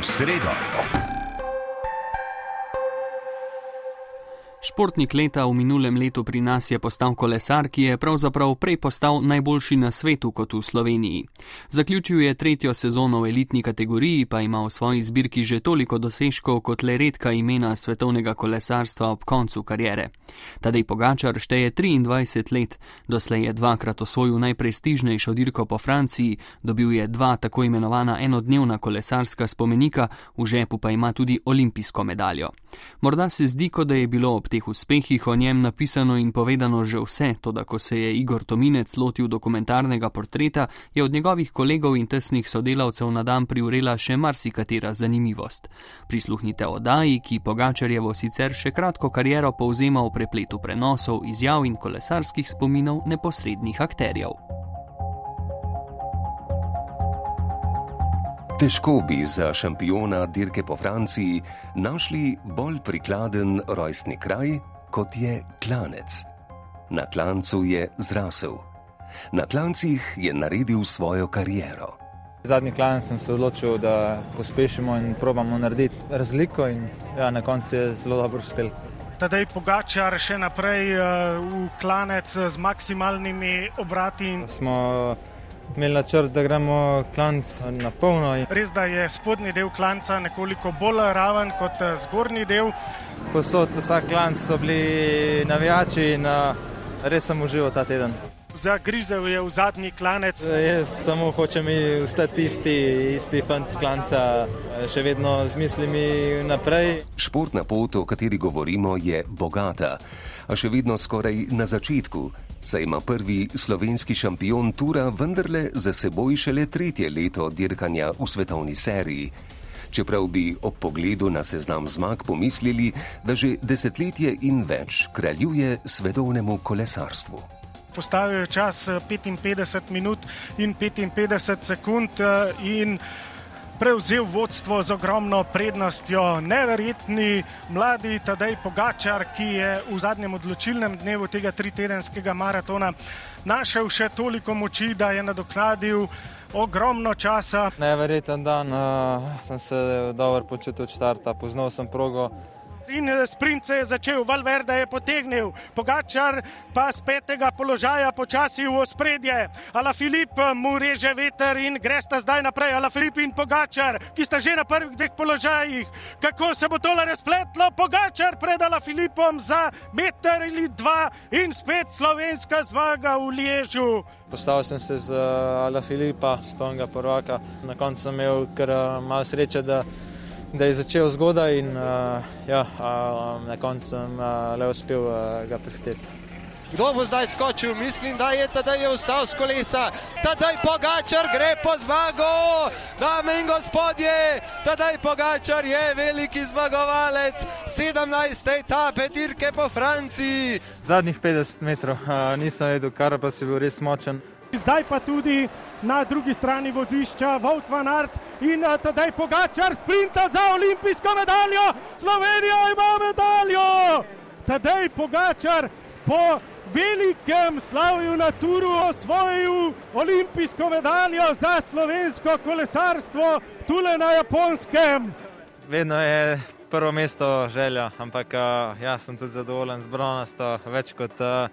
v sredo. Športnik leta v minulem letu pri nas je postal kolesar, ki je pravzaprav prej postal najboljši na svetu kot v Sloveniji. Zaključil je tretjo sezono v elitni kategoriji, pa ima v svoji zbirki že toliko dosežkov kot le redka imena svetovnega kolesarstva ob koncu karijere. Tadej Pogačar šteje 23 let, doslej je dvakrat osvojil najprestižnejšo dirko po Franciji, dobil je dva tako imenovana enodnevna kolesarska spomenika, v žepu pa ima tudi olimpijsko medaljo. Morda se zdi, kot da je bilo ob teh uspehih o njem napisano in povedano že vse, to da ko se je Igor Tominec lotil dokumentarnega portreta, je od njegovih kolegov in tesnih sodelavcev na dan priurela še marsikatera zanimivost. Prisluhnite oddaji, ki Pogačarjevo sicer še kratko kariero povzema v prepletu prenosov, izjav in kolesarskih spominov neposrednih akterjev. Težko bi za šampiona dirke po Franciji našli bolj prikladen rojstni kraj, kot je klanec. Na klancu je zrasel, na klancih je naredil svojo kariero. Zadnji klan sem se odločil, da pospešimo in probamo narediti razliko, in ja, na koncu je zelo dobro uspel. Tadej Pogačar še naprej uh, v klanec z maksimalnimi obrati. Smo imeli načrt, da gremo klanc na polno. Res da je spodnji del klanca nekoliko bolj raven kot eh, zgornji del. Posod vsak klanc so bili navijači in uh, res sem užival ta teden. Zagrizel je v zadnji klanec. Eh, jaz samo hočem ostati isti, isti fant z klanca, še vedno z mislimi naprej. Športna pot, o kateri govorimo, je bogata, a še vedno skoraj na začetku saj ima prvi slovenski šampion Tura vendarle za seboj šele tretje leto dirkanja v svetovni seriji. Čeprav bi ob pogledu na seznam zmag pomislili, da že desetletje in več kraljuje svetovnemu kolesarstvu. Postavil je čas 55 minut in 55 sekund eh, in prevzel vodstvo z ogromno prednostjo. Neverjetni mladi Tadej Pogačar, ki je v zadnjem odločilnem dnevu tega tritedenskega maratona našel še toliko moči, da je nadoknadil ogromno časa. Neverjeten dan, uh, sem se dobro počutil od štarta, poznal sem progo in eh, sprint se je začel, Valverde je potegnil, Pogačar pa z petega položaja počasi v ospredje. Ala Filip eh, mu reže veter in gresta zdaj naprej, Ala Filip in Pogačar, ki sta že na prvih dveh položajih. Kako se bo tole razpletlo, Pogačar pred Ala Filipom za meter ali dva in spet slovenska zmaga v Liežu. Postavil sem se z eh, Ala Filipa, stonga prvaka, na koncu sem imel kar malo sreče, da da je začel zgodaj in uh, ja, uh, na koncu sem uh, le uspel uh, ga prihiteti. Kdo bo zdaj skočil? Mislim, da je tedaj je vstal z kolesa. Tedaj Pogačar gre po zmago. Dame in gospodje, tedaj Pogačar je veliki zmagovalec 17. etape dirke po Franciji. Zadnjih 50 metrov uh, nisem vedel, kar pa si bil res močen. Zdaj pa tudi na drugi strani vozišča Vought van Art in eh, tedaj Pogačar sprinta za olimpijsko medaljo. Slovenija ima medaljo. Tedaj Pogačar po velikem slavju na turu osvojil olimpijsko medaljo za slovensko kolesarstvo tule na Japonskem. Vedno je prvo mesto želja, ampak uh, jaz sem tudi zadovoljen z bronasto, več kot uh,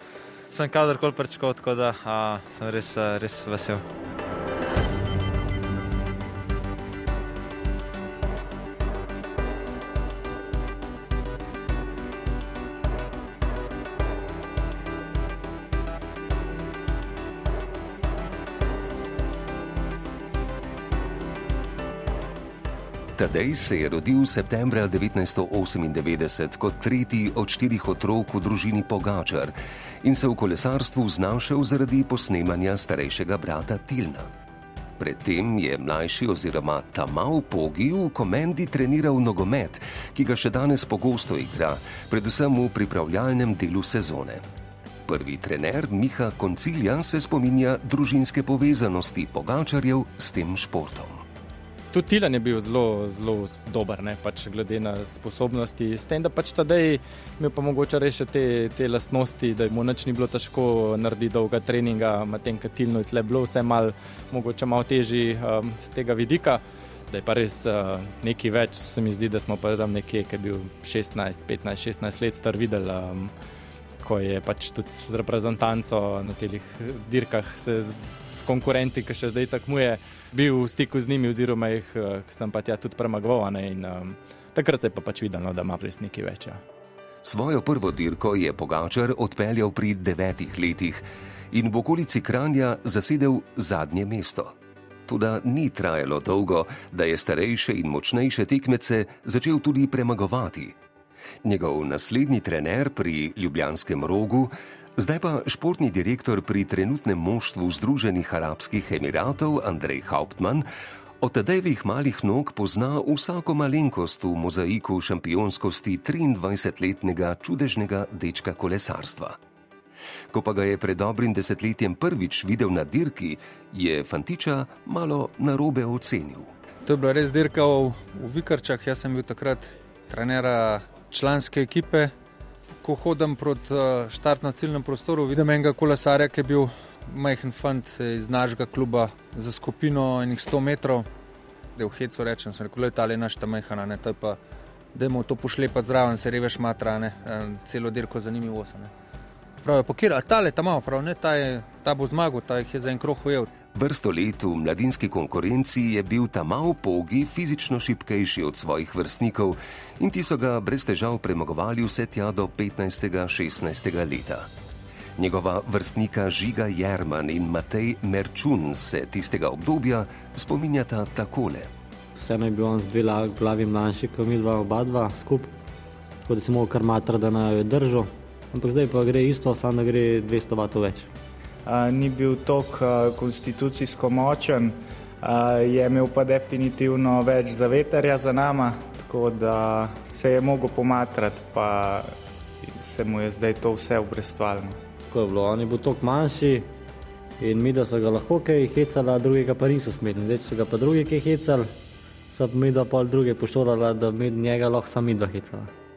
sem kadarkoli pričakoval, tako da uh, sem res, res vesel. Tadej se je rodil septembra 1998 kot tretji od štirih otrok v družini Pogačar in se v kolesarstvu znašel zaradi posnemanja starejšega brata Tilna. Predtem je mlajši oziroma Tamal Pogi v komendi treniral nogomet, ki ga še danes pogosto igra, predvsem v pripravljalnem delu sezone. Prvi trener Miha Koncilja se spominja družinske povezanosti Pogačarjev s tem športom. Tudi Tilan je bil zelo, zelo dober, ne, pač glede na sposobnosti. S tem, da pač tedaj imel pa mogoče reči te, te lastnosti, da mu nič ni bilo težko narediti dolga treninga, medtem ko Tilno je tle bilo vse mal, mogoče malo težji um, z tega vidika. Da je pa res uh, nekaj več, se mi zdi, da smo pa tam nekje, ki je bil 16, 15, 16 let star videl, um, ko je pač tudi z reprezentanco na teh dirkah se z, z konkurenti, ki še zdaj takmuje, bil v stiku z njimi, oziroma jih uh, sem pa tja tudi premagoval. Um, takrat se je pa pač videl, no, da ima res nekaj več. Ja. Svojo prvo dirko je Pogačar odpeljal pri devetih letih in v okolici Kranja zasedel zadnje mesto. Tudi ni trajalo dolgo, da je starejše in močnejše tekmece začel tudi premagovati. Njegov naslednji trener pri Ljubljanskem rogu, zdaj pa športni direktor pri trenutnem moštvu Združenih arabskih emiratov Andrej Hauptmann, od tedajvih malih nog pozna vsako malenkost v mozaiku šampionskosti 23-letnega čudežnega dečka kolesarstva. Ko pa ga je pred dobrim desetletjem prvič videl na dirki, je fantiča malo narobe ocenil. To je bila res dirka v, Vikarčah. Jaz sem bil takrat trener članske ekipe. Ko hodim proti eh, štartno ciljnem prostoru, vidim enega kolesarja, ki je bil majhen fant iz našega kluba za skupino enih 100 metrov. Da v Hecu rečem, sem rekel, da je naš ta majhana, ne, to je pa, da mu to pošlepati zraven, se reveš matrane, celo dirko zanimivo. Pravijo, pokira, ta le ta malo, prav, ne, ta, je, ta bo zmagal, ta jih je za en krog ujel. Vrsto let v mladinski konkurenci je bil ta mal pogi fizično šipkejši od svojih vrstnikov in ti so ga brez težav premagovali vse tja do 15-16 leta. Njegova vrstnika Žiga Jerman in Matej Merčun se tistega obdobja spominjata takole. Vse naj bi on z dve glavi mlajši, kot mi dva oba dva skupaj, tako da se mu kar matra, da naj jo držo ampak zdaj pa gre isto, samo da gre 200 vatov več. Uh, ni bil tako konstitucijsko močen, uh, je imel pa definitivno več zavetarja za nama, tako da se je mogel pomatrati, pa se mu je zdaj to vse obrestvalno. Tako je bilo, on je bil tako manjši in mi, da so ga lahko kaj hecali, drugega pa niso smeli. Zdaj so ga pa drugi kaj hecali, so pa mi dva pol druge pošolali, da mi njega lahko sami dva hecali.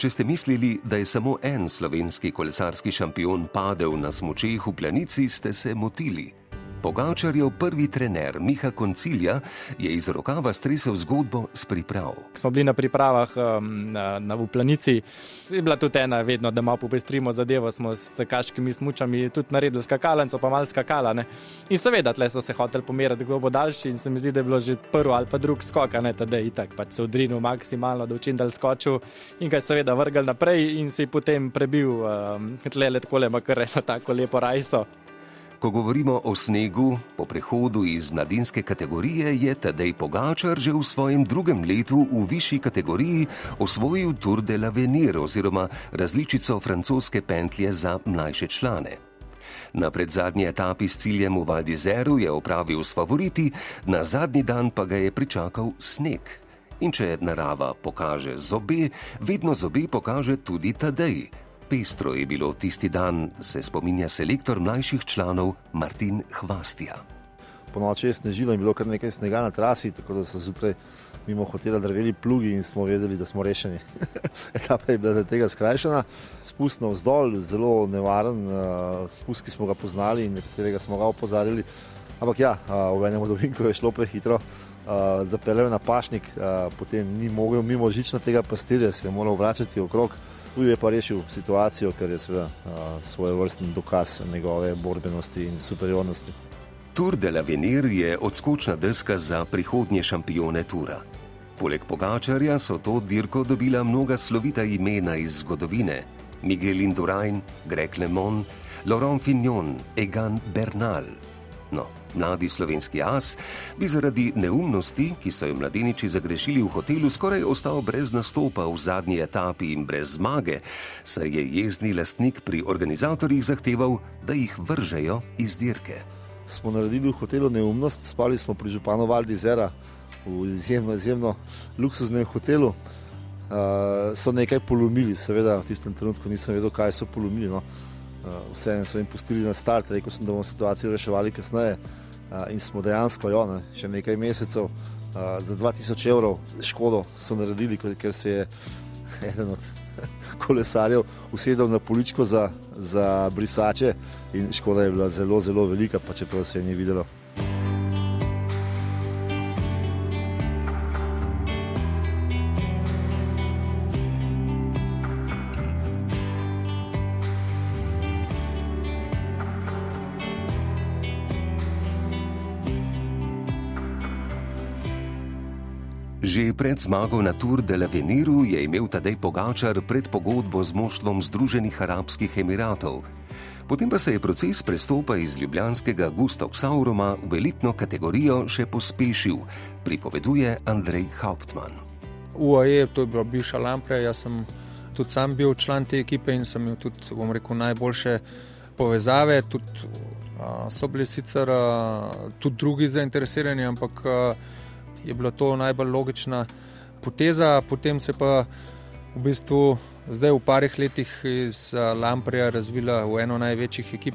Če ste mislili, da je samo en slovenski kolesarski šampion padel na smočeh v planici, ste se motili. Pogačarjev prvi trener Miha Koncilja je iz rokava stresel zgodbo s priprav. Smo bili na pripravah um, na, na Vuplanici, je bila tudi ena, vedno, da malo popestrimo zadevo, smo s kaškimi smučami tudi naredili skakalnico, pa malo skakalane. In seveda, tle so se hoteli pomeriti, kdo bo daljši in se mi zdi, da je bilo že prvo ali pa drug skok, ne da je itak pač se odrinil maksimalno, da učim dal skočil in ga seveda vrgel naprej in je potem prebil um, tle le tako le, kar je eno tako lepo rajso. Ko govorimo o snegu, po prehodu iz mladinske kategorije je Tadej Pogačar že v svojem drugem letu v višji kategoriji osvojil Tour de l'Avenir oziroma različico francoske pentlje za mlajše člane. Na predzadnji etapi s ciljem v Valdizeru je opravil s favoriti, na zadnji dan pa ga je pričakal sneg. In če narava pokaže zobe, vedno zobe pokaže tudi Tadej, pestro je bilo tisti dan, se spominja selektor mlajših članov Martin Hvastija. Po noči je snežilo in bilo kar nekaj snega na trasi, tako da so zjutraj mimo hotela drveli plugi in smo vedeli, da smo rešeni. Etapa je bila zaradi tega skrajšana, spust na vzdolj, zelo nevaren, uh, spust, ki smo ga poznali in katerega smo ga opozarjali. Ampak ja, uh, v enem od ovinkov je šlo prehitro, uh, zapeljal na pašnik, uh, potem ni mogel mimo žičnega pastirja, se je moral vračati okrog. Tu je pa rešil situacijo, ker je seveda svoj vrsten dokaz njegove borbenosti in superiornosti. Tour de l'Avenir je odskočna deska za prihodnje šampione Tura. Poleg Pogačarja so to dirko dobila mnoga slovita imena iz zgodovine: Miguel Indurain, Greg LeMond, Laurent Fignon, Egan Bernal. No, mladi slovenski as bi zaradi neumnosti, ki so jo mladeniči zagrešili v hotelu, skoraj ostal brez nastopa v zadnji etapi in brez zmage, saj je jezni lastnik pri organizatorjih zahteval, da jih vržejo iz dirke. Smo naredili v hotelu neumnost, spali smo pri županu Valdizera v izjemno, izjemno luksuznem hotelu. Uh, so nekaj polomili, seveda v tistem trenutku nisem vedel, kaj so polomili. No. Uh, Vseeno so jim pustili na start, rekel sem, da bomo situacijo reševali kasneje. Uh, in smo dejansko, jo, ne, še nekaj mesecev, za 2000 evrov škodo so naredili, ker se je eden od kolesarjev usedel na poličko za, za brisače in škoda je bila zelo, zelo velika, pa čeprav se je ni videlo. Že pred zmago na Tour de l'Aveniru je imel Tadej Pogačar predpogodbo z moštvom Združenih arabskih emiratov. Potem pa se je proces prestopa iz ljubljanskega Gustav Sauroma v elitno kategorijo še pospešil, pripoveduje Andrej Hauptmann. UAE, to je bila bivša Lampre, jaz sem tudi sam bil član te ekipe in sem imel tudi, bom rekel, najboljše povezave. Tudi, uh, so bili sicer uh, tudi drugi zainteresirani, ampak uh, je bila to najbolj logična poteza. Potem se pa v bistvu zdaj v parih letih iz Lampreja razvila v eno največjih ekip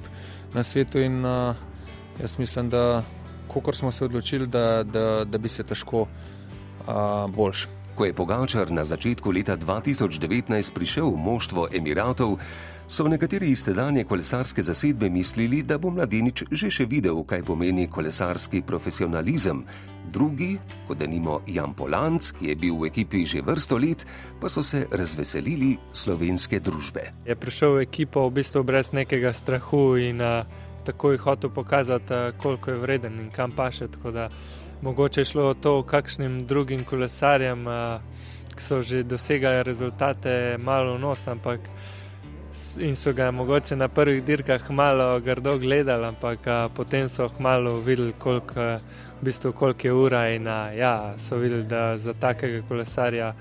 na svetu in uh, jaz mislim, da ko smo se odločili, da, da, da bi se težko uh, boljš. Ko je Pogačar na začetku leta 2019 prišel v moštvo Emiratov, so nekateri iz tedanje kolesarske zasedbe mislili, da bo mladenič že še videl, kaj pomeni kolesarski profesionalizem. Drugi, kot denimo Jan Polanc, ki je bil v ekipi že vrsto let, pa so se razveselili slovenske družbe. Je prišel v ekipo v bistvu brez nekega strahu in uh, takoj hotel pokazati, uh, koliko je vreden in kam paše. Mogoče je šlo to kakšnim drugim kolesarjem, uh, ki so že dosegali rezultate, malo v nos, ampak in so ga mogoče na prvih dirkah malo grdo gledali, ampak a, potem so malo videli, koliko, v bistvu, koliko je ura in a, ja, so videli, da za takega kolesarja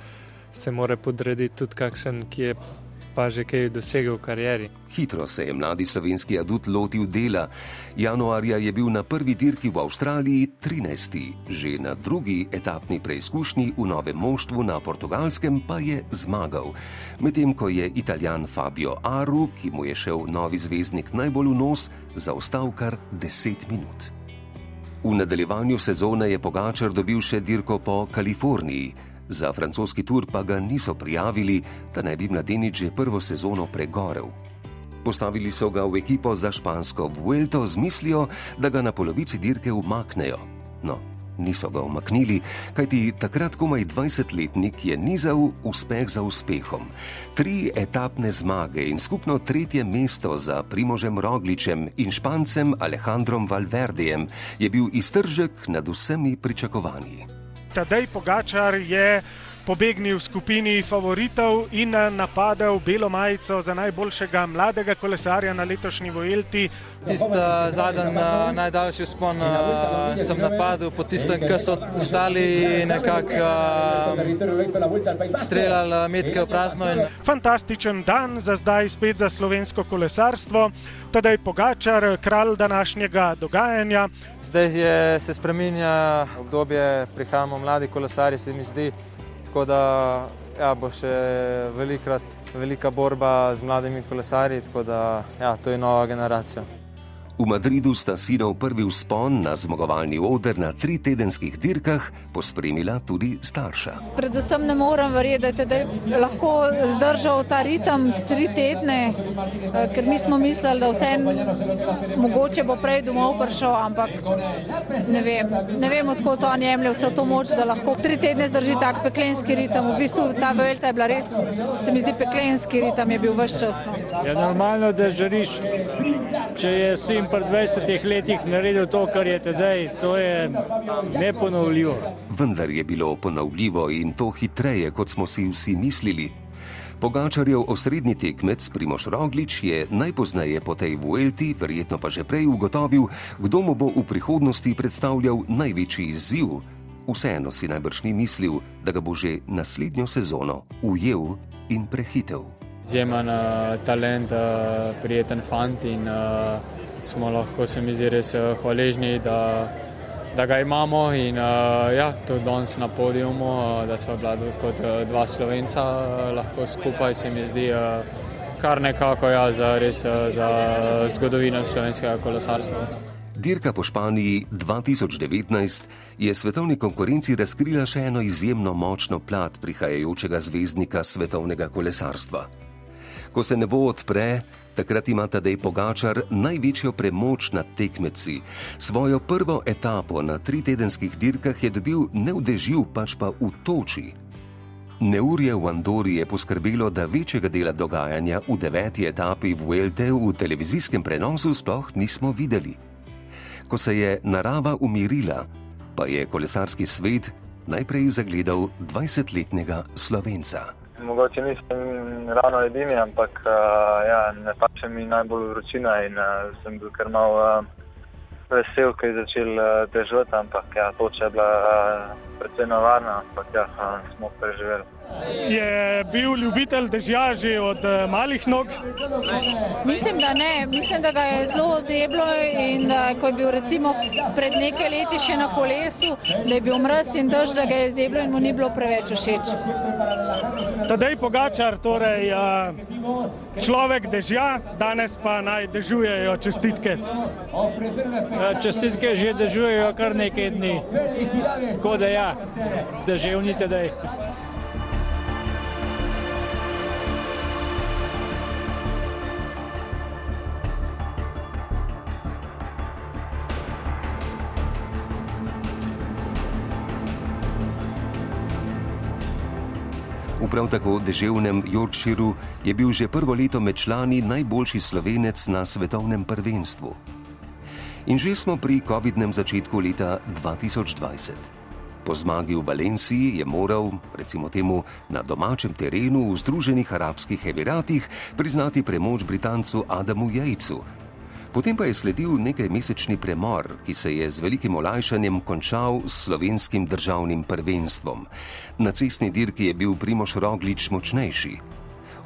se mora podrediti tudi kakšen, ki je pa že kaj dosegel v karieri. Hitro se je mladi slovenski adut lotil dela. Januarja je bil na prvi dirki v Avstraliji 13. Že na drugi etapni preizkušnji v novem moštvu na portugalskem pa je zmagal. Medtem ko je italijan Fabio Aru, ki mu je šel novi zvezdnik najbolj v nos, zaostal kar 10 minut. V nadaljevanju sezone je Pogačar dobil še dirko po Kaliforniji. Za francoski tur pa ga niso prijavili, da ne bi mladenič že prvo sezono pregorel. Postavili so ga v ekipo za špansko Vuelto z mislijo, da ga na polovici dirke umaknejo. No, niso ga umaknili, kajti takrat komaj 20-letnik je nizal uspeh za uspehom. Tri etapne zmage in skupno tretje mesto za Primožem Rogličem in Špancem Alejandrom Valverdejem je bil iztržek nad vsemi pričakovanji. Tadej Pogačar je pobegnil v skupini favoritov in napadel belo majico za najboljšega mladega kolesarja na letošnji Vojelti. Tisti zadnji najdaljši spon sem napadel, po tistem, ki so ostali nekako streljali metke v prazno. In... Fantastičen dan za zdaj spet za slovensko kolesarstvo. Tadej Pogačar, kralj današnjega dogajanja. Zdaj je, se spreminja obdobje, prihajamo mladi kolesari, se mi zdi tako da ja, bo še velikrat, velika borba z mladimi kolesarji, tako da ja, to je nova generacija. V Madridu sta sinov prvi vzpon na zmagovalni oder na tri tedenskih dirkah pospremila tudi starša. Predvsem ne morem verjeti, da je lahko zdržal ta ritem tri tedne, eh, ker mi smo mislili, da vse mogoče bo prej domov prišel, ampak ne vem, ne vem odkot on jemlje vso to moč, da lahko tri tedne zdrži tak peklenski ritem. V bistvu ta Velta je bila res, se mi zdi, peklenski ritem je bil vse čas. No. Je ja, normalno, da žariš, če je sin in pri 20 letih naredil to, kar je tedaj, to je neponovljivo. Vendar je bilo ponovljivo in to hitreje, kot smo si vsi mislili. Pogačarjev osrednji tekmec Primoš Roglič je najpoznaje po tej Vuelti, verjetno pa že prej ugotovil, kdo mu bo v prihodnosti predstavljal največji izziv. Vseeno si najbrž ni mislil, da ga bo že naslednjo sezono ujel in prehitev. Izjemen uh, talent, uh, prijeten fant in uh, smo lahko, se mi zdi, res eh, hvaležni, da, da ga imamo in uh, ja, tudi danes na podiumu, uh, da smo bila kot uh, dva slovenca uh, lahko skupaj, se mi zdi. Uh, Kar nekako ja, za, res, za zgodovino slovenskega kolesarstva. Dirka po Španiji 2019 je svetovni konkurenci razkrila še eno izjemno močno plat prihajajočega zvezdnika svetovnega kolesarstva. Ko se nebo odpre, Takrat ima Tadej Pogačar največjo premoč nad tekmeci. Svojo prvo etapo na tritedenskih dirkah je dobil ne v dežju, pač pa v toči. Neurje v Andori je poskrbelo, da večjega dela dogajanja v deveti etapi Vuelte v televizijskem prenosu sploh nismo videli. Ko se je narava umirila, pa je kolesarski svet najprej zagledal 20-letnega slovenca. Mogoče nisem ravno edini, ampak uh, ja, ne pače mi najbolj vročina in uh, sem bil kar mal uh, vesel, ko je začel uh, dežati, ampak ja, toča je bila uh, precej nevarna, ampak ja, uh, smo preživeli. Je bil ljubitelj dežja že od uh, malih nog? Mislim, da ne. Mislim, da ga je zelo zeblo in da ko je bil recimo pred nekaj leti še na kolesu, da je bil mrz in drž, da ga je zeblo in mu ni bilo preveč všeč. Tadej Pogačar, torej uh, človek dežja, danes pa naj dežujejo čestitke. Čestitke že dežujejo kar nekaj dni. Tako da ja, deževni tedaj. V prav tako deževnem Yorkshiru je bil že prvo leto med člani najboljši slovenec na svetovnem prvenstvu. In že smo pri COVID-nem začetku leta 2020. Po zmagi v Valenciji je moral, recimo temu, na domačem terenu v Združenih arabskih emiratih priznati premoč Britancu Adamu Jejcu, Potem pa je sledil nekaj mesečni premor, ki se je z velikim olajšanjem končal s slovenskim državnim prvenstvom. Na cestni dirki je bil Primoš Roglič močnejši.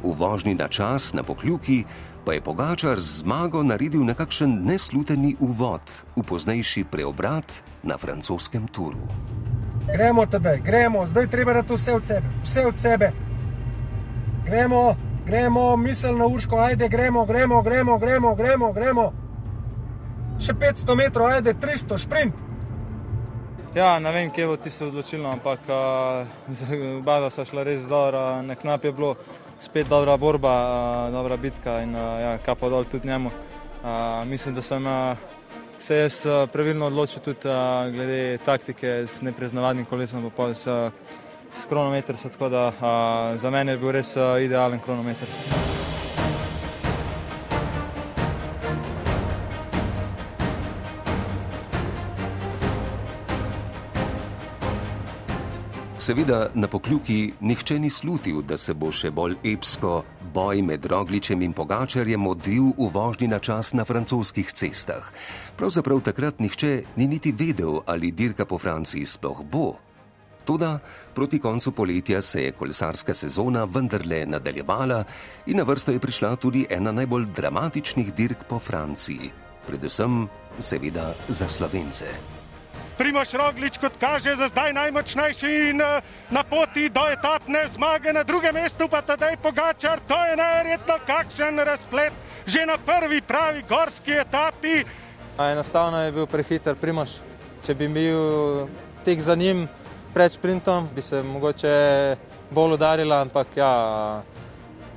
V vožnji na čas, na pokljuki, pa je Pogačar z zmago naredil nekakšen nesluteni uvod v poznejši preobrat na francoskem turu. Gremo tedaj, gremo, zdaj treba dati vse od sebe, vse od sebe. Gremo, gremo, miselno urško, ajde, gremo, gremo, gremo, gremo, gremo, gremo. Še 500 metrov, ajde, 300, sprint. Ja, ne vem, kje bo tisto odločilno, ampak oba sta šla res dobro, na knap je bilo spet dobra borba, dobra bitka in ja, kapo dol tudi njemu. Mislim, da sem se jaz pravilno odločil tudi glede taktike z nepreznavadnim kolesom, pa s, s kronometrom, tako da za mene je bil res idealen kronometer. Seveda na pokljuki nihče ni slutil, da se bo še bolj epsko boj med Rogličem in Pogačarjem odvil v vožnji na čas na francoskih cestah. Pravzaprav takrat nihče ni niti vedel, ali dirka po Franciji sploh bo. Toda proti koncu poletja se je kolesarska sezona vendarle nadaljevala in na vrsto je prišla tudi ena najbolj dramatičnih dirk po Franciji, predvsem seveda za Slovence. Primoš Roglič, kot kaže, za zdaj najmočnejši in na poti do etapne zmage, na drugem mestu pa tedaj Pogačar. To je najverjetno kakšen razplet že na prvi pravi gorski etapi. Enostavno je bil prehiter Primoš. Če bi bil tek za njim pred sprintom, bi se mogoče bolj udarila, ampak ja.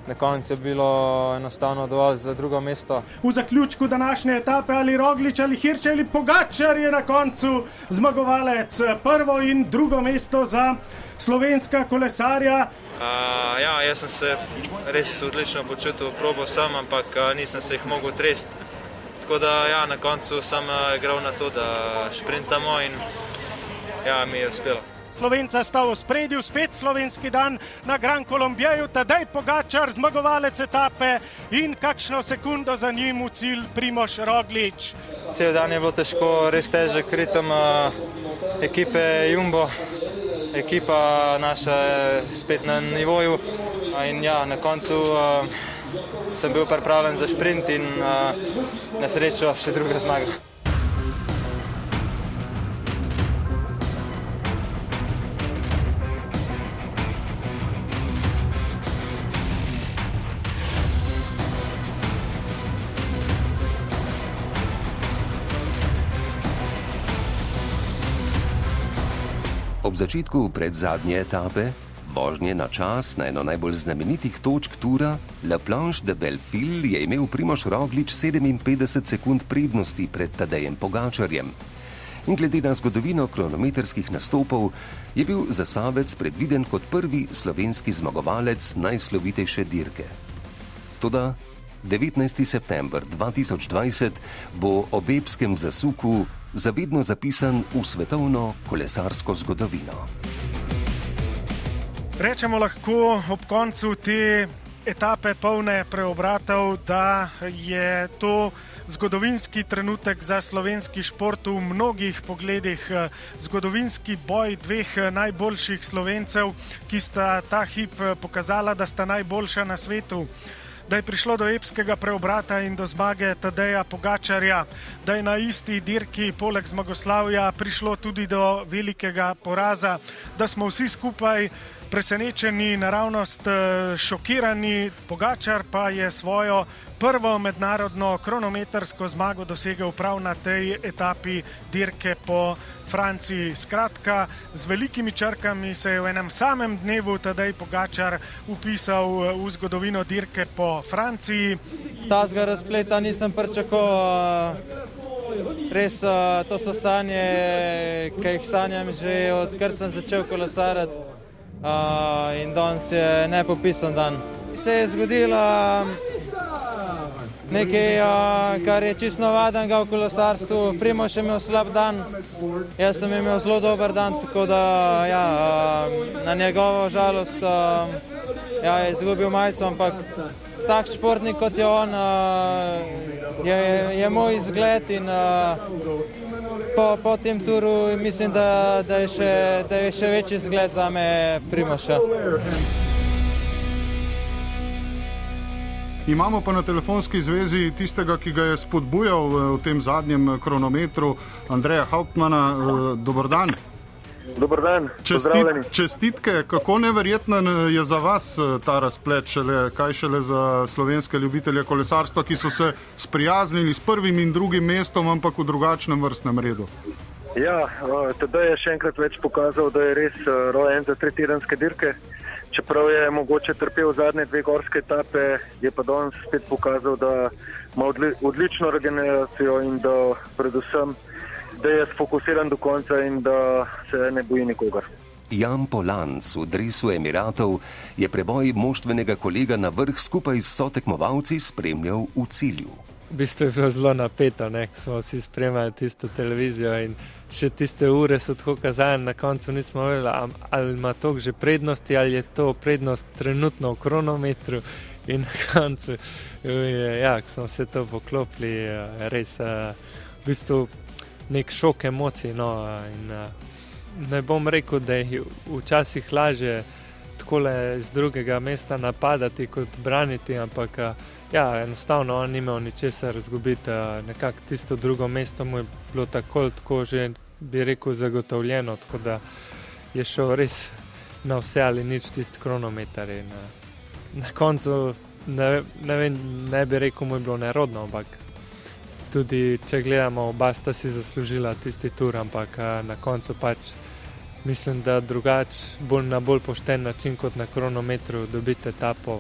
Na koncu je bilo enostavno dovolj za drugo mesto. V zaključku današnje etape ali Roglič ali Hirč ali Pogačar je na koncu zmagovalec. Prvo in drugo mesto za slovenska kolesarja. Uh, ja, jaz sem se res odlično počutil, probo sem, ampak uh, nisem se jih mogel tresti. Tako da ja, na koncu sem uh, igral na to, da sprintamo in ja, mi je uspelo. Slovenca sta v spredju, spet slovenski dan na Gran Colombijeju, tedaj Pogačar, zmagovalec etape in kakšno sekundo za njim v cilj Primoš Roglič. Cel dan je bilo težko, res težek ritem uh, ekipe Jumbo. Ekipa naša je spet na nivoju in ja, na koncu uh, sem bil pripravljen za sprint in uh, na srečo še druga zmaga. Ob začetku predzadnje etape, vožnje na čas na eno najbolj znamenitih točk tura, La Planche de Belleville je imel Primoš Roglič 57 sekund prednosti pred Tadejem Pogačarjem. In glede na zgodovino kronometrskih nastopov, je bil zasavec predviden kot prvi slovenski zmagovalec najslovitejše dirke. Toda 19. september 2020 bo ob epskem zasuku zavedno zapisan v svetovno kolesarsko zgodovino. Rečemo lahko ob koncu te etape polne preobratov, da je to zgodovinski trenutek za slovenski šport v mnogih pogledih, zgodovinski boj dveh najboljših slovencev, ki sta ta hip pokazala, da sta najboljša na svetu. Da je prišlo do epskega preobrata in do zmage Tadeja Pogačarja, da je na isti dirki, poleg zmagoslavja, prišlo tudi do velikega poraza, da smo vsi skupaj presenečeni, naravnost šokirani. Pogačar pa je svojo prvo mednarodno kronometrsko zmago dosegel prav na tej etapi dirke po Franciji. Skratka, z velikimi črkami se je v enem samem dnevu Tadej Pogačar upisal v zgodovino dirke po Franciji. Tazga razpleta nisem pričakoval. Res, to so sanje, ki jih sanjam že odkar sem začel kolesariti. Uh, in danes je nepopisen dan. Se je zgodilo nekaj, uh, kar je čisto navadenega v kolesarstvu. Primo še imel slab dan, jaz sem imel zelo dober dan, tako da ja, uh, na njegovo žalost uh, ja, je izgubil majico, ampak tak športnik kot je on, uh, je, je moj izgled in uh, po, po tem turu mislim, da, da, je še, da je še večji zgled za me Primoša. Imamo pa na telefonski zvezi tistega, ki ga je spodbujal v tem zadnjem kronometru, Andreja Hauptmana. Dobr dan. Dobar dan, Čestit, čestitke, kako neverjeten je za vas ta razplet, šele, kaj šele za slovenske ljubitelje kolesarstva, ki so se sprijaznili s prvim in drugim mestom, ampak v drugačnem vrstnem redu. Ja, teda je še enkrat več pokazal, da je res rojen za tretjedanske dirke. Čeprav je mogoče trpel zadnje dve gorske etape, je pa danes spet pokazal, da ima odlično regeneracijo in da predvsem da je sfokusiran do konca in da se ne boji nikogar. Jan Polanc v Dresu Emiratov je preboj moštvenega kolega na vrh skupaj s sotekmovalci spremljal v cilju. V bistvu je bilo zelo napeto, ne? smo vsi spremljali tisto televizijo in še tiste ure so tako kazali, na koncu nismo vedeli, ali ima to že prednosti ali je to prednost trenutno v kronometru. In na koncu, ja, ko smo se to poklopili, res v bistvu nek šok emocij. No, in, ne bom rekel, da je včasih lažje tako z drugega mesta napadati kot braniti, ampak ja, enostavno on ni imel ničesar izgubiti. Nekako tisto drugo mesto mu je bilo tako, tako že bi rekel, zagotovljeno, tako da je šel res na vse ali nič tisti kronometer. In, na koncu ne, ne, vem, ne bi rekel, mu je bilo nerodno, ampak tudi če gledamo, oba sta si zaslužila tisti tur, ampak na koncu pač mislim, da drugače, bolj na bolj pošten način kot na kronometru, dobite etapo,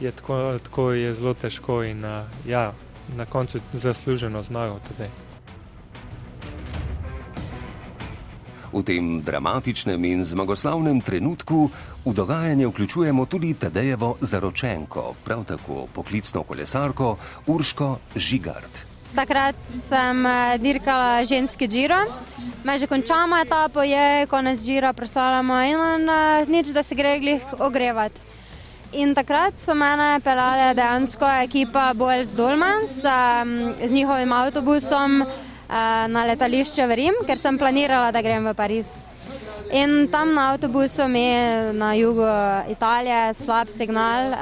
je tako, tako je zelo težko in ja, na koncu zasluženo zmago tudi. V tem dramatičnem in zmagoslavnem trenutku v dogajanje vključujemo tudi Tadejevo zaročenko, prav tako poklicno kolesarko Urško Žigart. Takrat sem dirkala ženski džiro, me že končamo etapo, je konec džira, proslavljamo in nič, da se gre glih ogrevati. In takrat so mene pelale dejansko ekipa Boels Dolmans z njihovim avtobusom na letališče v Rim, ker sem planirala, da grem v Pariz. In tam na avtobusu mi na jugu Italije slab signal.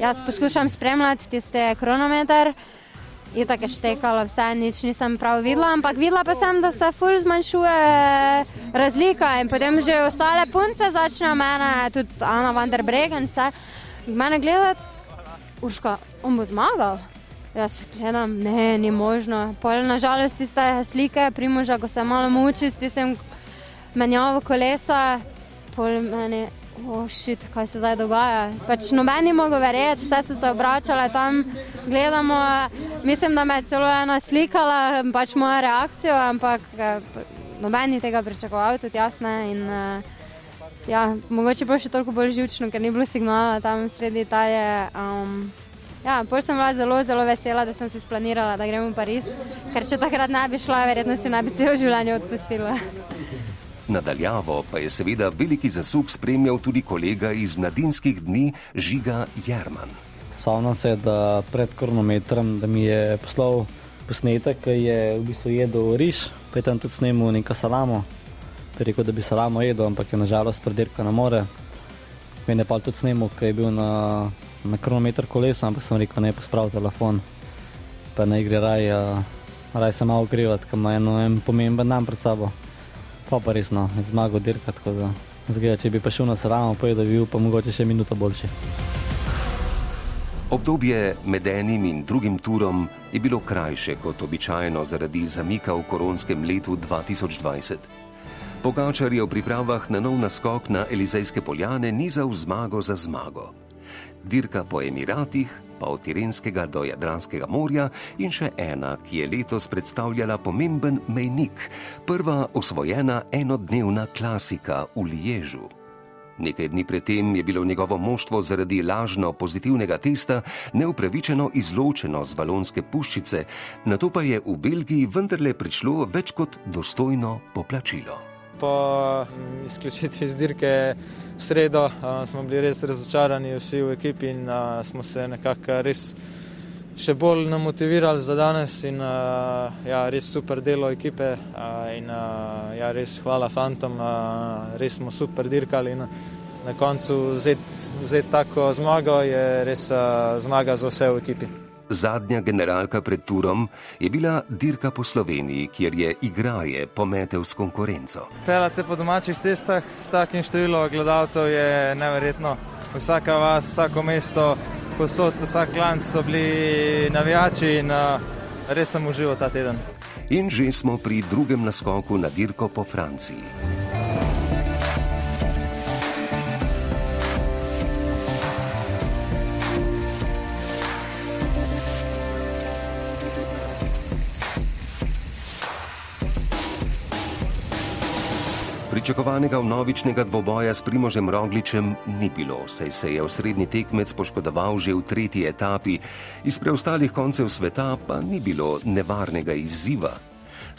Jaz poskušam spremljati tiste kronometer. Je tako štekalo, vse nič nisem prav videla, ampak videla pa sem, da se ful zmanjšuje razlika in potem že ostale punce začnejo mene, tudi Ana van der Bregen, vse mene gledati, uška, on bo zmagal. Jaz gledam, ne, ni možno. Pol nažalost tiste slike primoža, ko se malo muči s tistem menjavo kolesa, pol meni, ošit, oh kaj se zdaj dogaja. Pač noben ni mogel verjeti, vse so se obračale tam, gledamo, mislim, da me je celo ena slikala, pač moja reakcija, ampak noben ni tega pričakoval, tudi jasne. In, ja, mogoče pa še toliko bolj živčno, ker ni bilo signala tam sredi Italije. Um, Ja, Pol sem bila zelo, zelo vesela, da sem si splanirala, da gremo v Pariz, ker če takrat ne bi šla, verjetno si ne bi celo življenje odpustila. Nadaljavo pa je seveda veliki zasuk spremljal tudi kolega iz mladinskih dni Žiga Jerman. Spomnim se, da pred kronometrom, da mi je poslal posnetek, ki je v bistvu jedel riž, pa je tam tudi snemal neko salamo. Rekel, da bi salamo jedel, ampak je nažalost predirka na more. Mene pa tudi snemal, ki je bil na, na kronometer kolesa, ampak sem rekel, ne pospravi telefon, pa ne gre raj, raj se malo ogrevati, ker ima eno en pomemben dan pred sabo. Pa pa resno, zmago dirka, tako da zgleda, če bi pa šel na salamo, pa je da bi bil pa mogoče še minuto boljši. Obdobje med enim in drugim turom je bilo krajše kot običajno zaradi zamika v koronskem letu 2020. Pogačar je v pripravah na nov naskok na Elizejske poljane nizal zmago za zmago. Dirka po Emiratih, pa od Tirenskega do Jadranskega morja in še ena, ki je letos predstavljala pomemben mejnik, prva osvojena enodnevna klasika v Liežu. Nekaj dni predtem je bilo njegovo moštvo zaradi lažno pozitivnega testa neupravičeno izločeno z balonske puščice, na to pa je v Belgiji vendarle prišlo več kot dostojno poplačilo. Po mm, izključitvi iz dirke v sredo smo bili res razočarani vsi v ekipi in smo se nekako res še bolj namotivirali za danes in ja, res super delo ekipe in ja, res hvala fantom, res smo super dirkali in na koncu vzeti tako zmago je res zmaga za vse v ekipi. Zadnja generalka pred turom je bila dirka po Sloveniji, kjer je igraje pometel s konkurenco. Pelati se po domačih cestah s takim številom gledalcev je neverjetno. Vsaka vas, vsako mesto, posod, vsak klanc so bili navijači in uh, res sem užival ta teden. In že smo pri drugem naskoku na dirko po Franciji. Pričakovanega vnovičnega dvoboja s Primožem Rogličem ni bilo, saj se je osrednji tekmec poškodoval že v tretji etapi, iz preostalih koncev sveta pa ni bilo nevarnega izziva.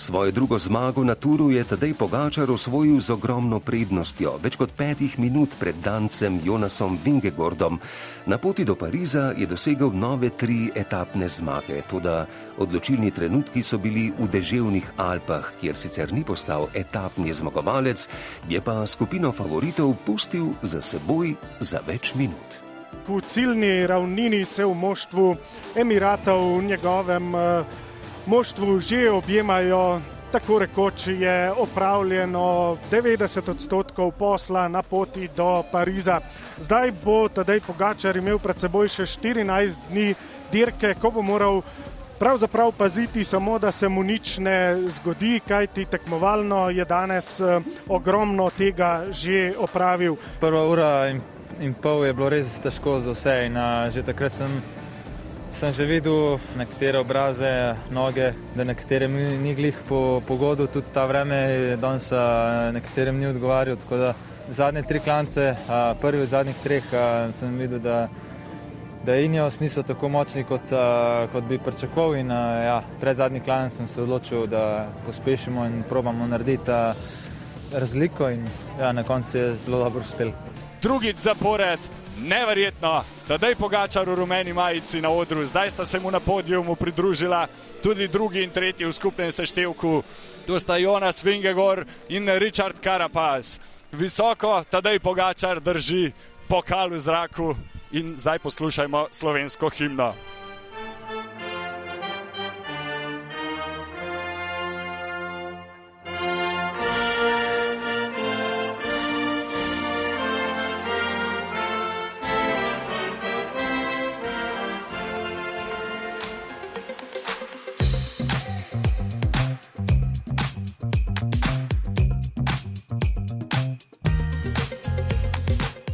Svojo drugo zmago na turu je tedaj Pogačar osvojil z ogromno prednostjo, več kot petih minut pred dancem Jonasom Vingegordom. Na poti do Pariza je dosegel nove tri etapne zmage, tudi odločilni trenutki so bili v deževnih Alpah, kjer sicer ni postal etapni zmagovalec, je pa skupino favoritov pustil za seboj za več minut. V ciljni ravnini se v moštvu Emiratov v njegovem uh, moštvu že objemajo. Tako rekoč je opravljeno 90 odstotkov posla na poti do Pariza. Zdaj bo tedaj Pogačar imel pred seboj še 14 dni dirke, ko bo moral pravzaprav paziti samo, da se mu nič ne zgodi, kajti tekmovalno je danes eh, ogromno tega že opravil. Prva ura in, in pol je bilo res težko za vse in a, že takrat sem sem že videl nekatere obraze, noge, da nekaterim ni, ni glih po pogodu, tudi ta vreme danes nekaterim ni odgovarjal. Tako da zadnje tri klance, prvi od zadnjih treh, sem videl, da, da Injos niso tako močni, kot, kot bi pričakoval. In ja, pred zadnji klanc sem se odločil, da pospešimo in probamo narediti razliko in ja, na koncu je zelo dobro uspel. Drugič zapored neverjetno, da je Pogačar v rumeni majici na odru, zdaj sta se mu na podijumu pridružila tudi drugi in tretji v skupnem seštevku. Tu sta Jonas Vingegor in Richard Carapaz. Visoko, tadej Pogačar drži pokal v zraku in zdaj poslušajmo slovensko himno.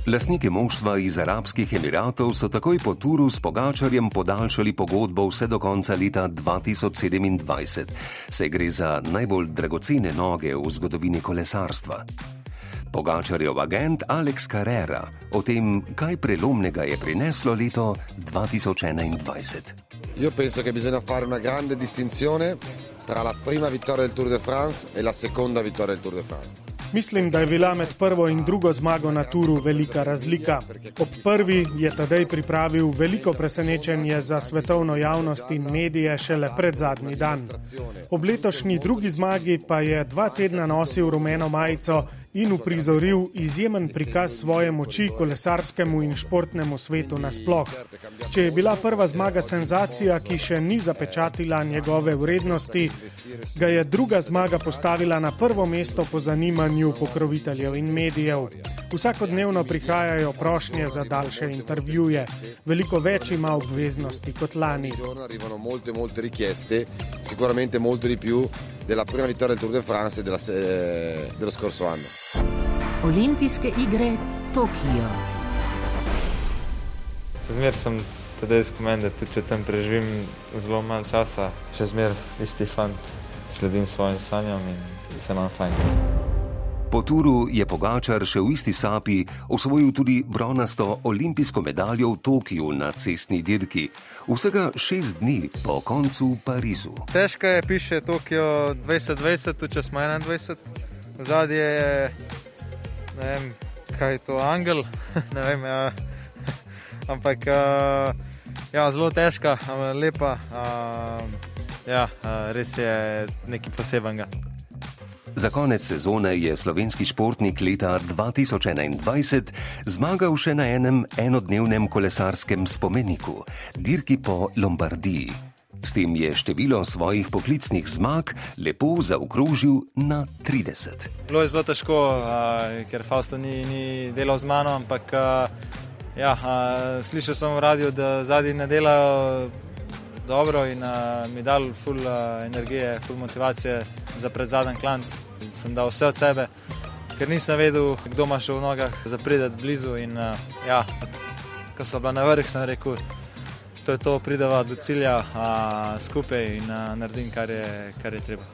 Lasniki moštva iz Arabskih Emiratov so takoj po turu s Pogačarjem podaljšali pogodbo vse do konca leta 2027. Se gre za najbolj dragocene noge v zgodovini kolesarstva. Pogačarjev agent Alex Carrera o tem, kaj prelomnega je prineslo leto 2021. Io penso che bisogna fare una grande distinzione tra la prima vittoria del Tour de France e la seconda vittoria del Tour de France. Mislim, da je bila med prvo in drugo zmago na turu velika razlika. Ob prvi je tedaj pripravil veliko presenečenje za svetovno javnost in medije šele pred zadnji dan. Ob letošnji drugi zmagi pa je dva tedna nosil rumeno majico in uprizoril izjemen prikaz svoje moči kolesarskemu in športnemu svetu nasploh. Če je bila prva zmaga senzacija, ki še ni zapečatila njegove vrednosti, ga je druga zmaga postavila na prvo mesto po zanimanju pokroviteljev in medijev. Vsakodnevno prihajajo prošnje za daljše intervjuje, veliko več ima obveznosti kot lani. Molte, molte richieste, sicuramente molto di più della prima vittoria del Tour de France della, eh, dello scorso anno. Olimpijske igre Tokio. Zmer sem tedaj spomen, da tudi če tam preživim zelo malo časa, še zmer isti fant, sledim svojim sanjam in se nam fajn. Po turu je Pogačar še v isti sapi osvojil tudi bronasto olimpijsko medaljo v Tokiu na cestni dirki, vsega šest dni po koncu v Parizu. Težko je, piše Tokio 2020, tudi če smo 21. Zadnje je, ne vem, kaj je to, angel, ne vem, ja. ampak ja, zelo težka, lepa, ja, res je nekaj posebenega. Za konec sezone je slovenski športnik leta 2021 zmagal še na enem enodnevnem kolesarskem spomeniku, dirki po Lombardiji. S tem je število svojih poklicnih zmag lepo zaokrožil na 30. Bilo je zelo težko, ker Fausto ni, ni delal z mano, ampak ja, slišal sem v radiju, da zadnji ne delajo dobro in mi dal ful energije, ful motivacije za predzadnji klanc. Sem dal vse od sebe, ker nisem vedel, kdo ima še v nogah, za prideti blizu. In, uh, ja, ko so bila na vrh, sem rekel, to je to, prideva do cilja uh, skupaj in uh, naredim, kar je, kar je treba.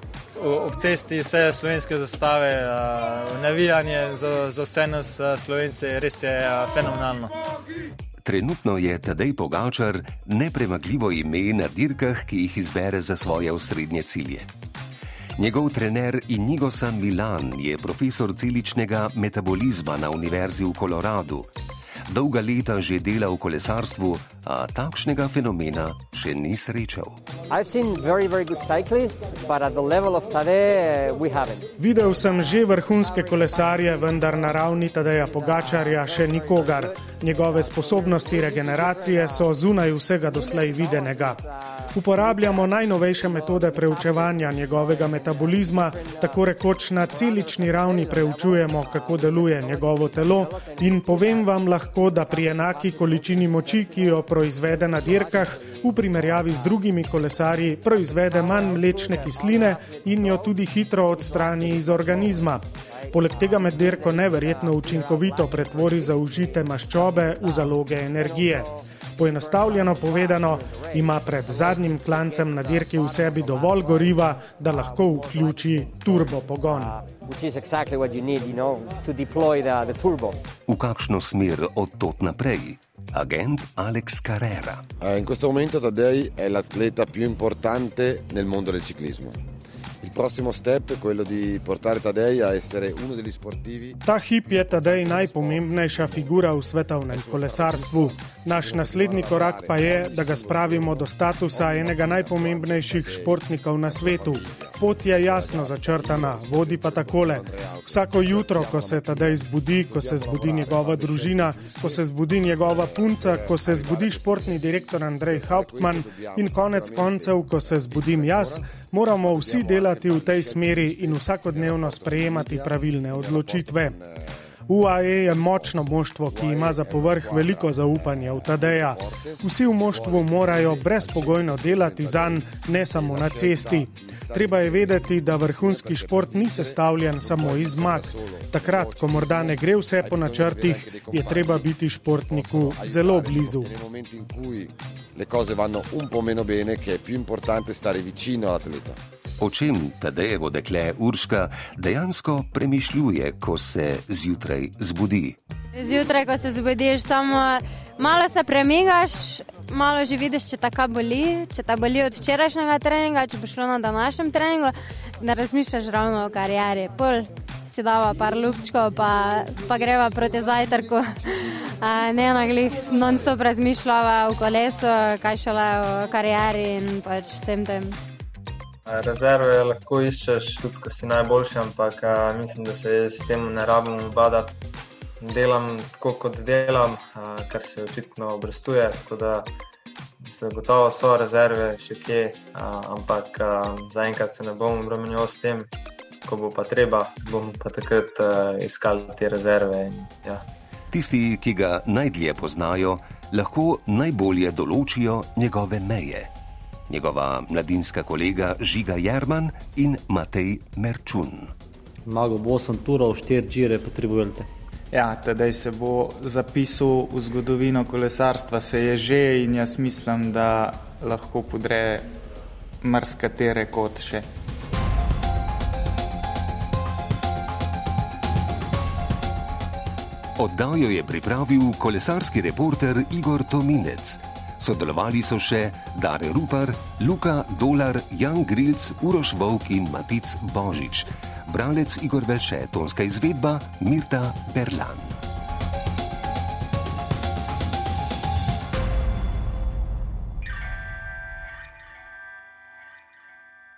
Ob cesti vse slovenske zastave, uh, navijanje za, za vse nas, uh, slovence, res je uh, fenomenalno. Trenutno je Tadej Pogačar nepremagljivo ime na dirkah, ki jih izbere za svoje osrednje cilje. Njegov trener Inigo San Milan je profesor celičnega metabolizma na Univerzi v Koloradu. Dolga leta že dela v kolesarstvu, a takšnega fenomena še ni srečal. Very, very cyclists, Tade, uh, Videl sem že vrhunske kolesarje, vendar na ravni Tadeja Pogačarja še nikogar. Njegove sposobnosti regeneracije so zunaj vsega doslej videnega. Uporabljamo najnovejše metode preučevanja njegovega metabolizma, tako rekoč na celični ravni preučujemo, kako deluje njegovo telo in povem vam lahko, da pri enaki količini moči, ki jo proizvede na dirkah, v primerjavi z drugimi kolesarji proizvede manj mlečne kisline in jo tudi hitro odstrani iz organizma. Poleg tega med dirko neverjetno učinkovito pretvori zaužite maščobe v zaloge energije. Poenostavljeno povedano, ima pred zadnjim klancem na dirki v sebi dovolj goriva, da lahko vključi turbo pogon. V kakšno smer od tot naprej? Agent Alex Carrera. In questo momento Tadej è l'atleta più importante nel mondo del ciclismo. Prossimo step è quello di portare Tadej a essere uno degli sportivi. Ta hip je Tadej najpomembnejša figura v svetovnem kolesarstvu. Naš naslednji korak pa je, da ga spravimo do statusa enega najpomembnejših športnikov na svetu. Pot je jasno začrtana, vodi pa takole. Vsako jutro, ko se Tadej zbudi, ko se zbudi njegova družina, ko se zbudi njegova punca, ko se zbudi športni direktor Andrej Hauptmann in konec koncev, ko se zbudim jaz, moramo vsi delati v tej smeri in vsakodnevno sprejemati pravilne odločitve. UAE je močno moštvo, ki ima za povrh veliko zaupanja v Tadeja. Vsi v moštvu morajo brezpogojno delati za njim, ne samo na cesti. Treba je vedeti, da vrhunski šport ni sestavljen samo iz zmag. Takrat, ko morda ne gre vse po načrtih, je treba biti športniku zelo blizu. Le cose vanno un po' meno bene, che è più importante stare vicino all'atleta. O čem Tadejevo dekle Urška dejansko premišljuje, ko se zjutraj zbudi? Zjutraj, ko se zbudiš, samo malo se premigaš, malo že vidiš, če tako boli, če ta boli od včerajšnjega treninga, če bo šlo na današnjem treningu, da razmišljaš ravno o karieri. Pol si dava par lupčkov, pa, pa greva proti zajtrku. Ne na glih, non-stop razmišljava o kolesu, kaj šele o karieri in pač vsem tem. Rezerve lahko iščeš tudi, ko si najboljši, ampak mislim, da se s tem ne rabim ubadati. Delam tako, kot delam, kar se očitno obrestuje. Zagotovo so rezerve še kje, ampak zaenkrat se ne bom obremenil s tem, ko bo pa treba, bom pa takrat iskal te rezerve. In, ja. Tisti, ki ga najdlje poznajo, lahko najbolje določijo njegove meje. Njegova mladinska kolega Žiga Jerman in Matej Merčun. Mago bo 8 turov, 4 žire potrebujete. Ja, tedaj se bo zapisal v zgodovino kolesarstva, se je že in jaz mislim, da lahko podre marskatere kot še. Oddajo je pripravil kolesarski reporter Igor Tominec. Sodelovali so še Dare Rupar, Luka Dolar, Jan Grilc, Uroš Vovk in Matic Božič. Bralec Igor Veše, tonska izvedba Mirta Berlan.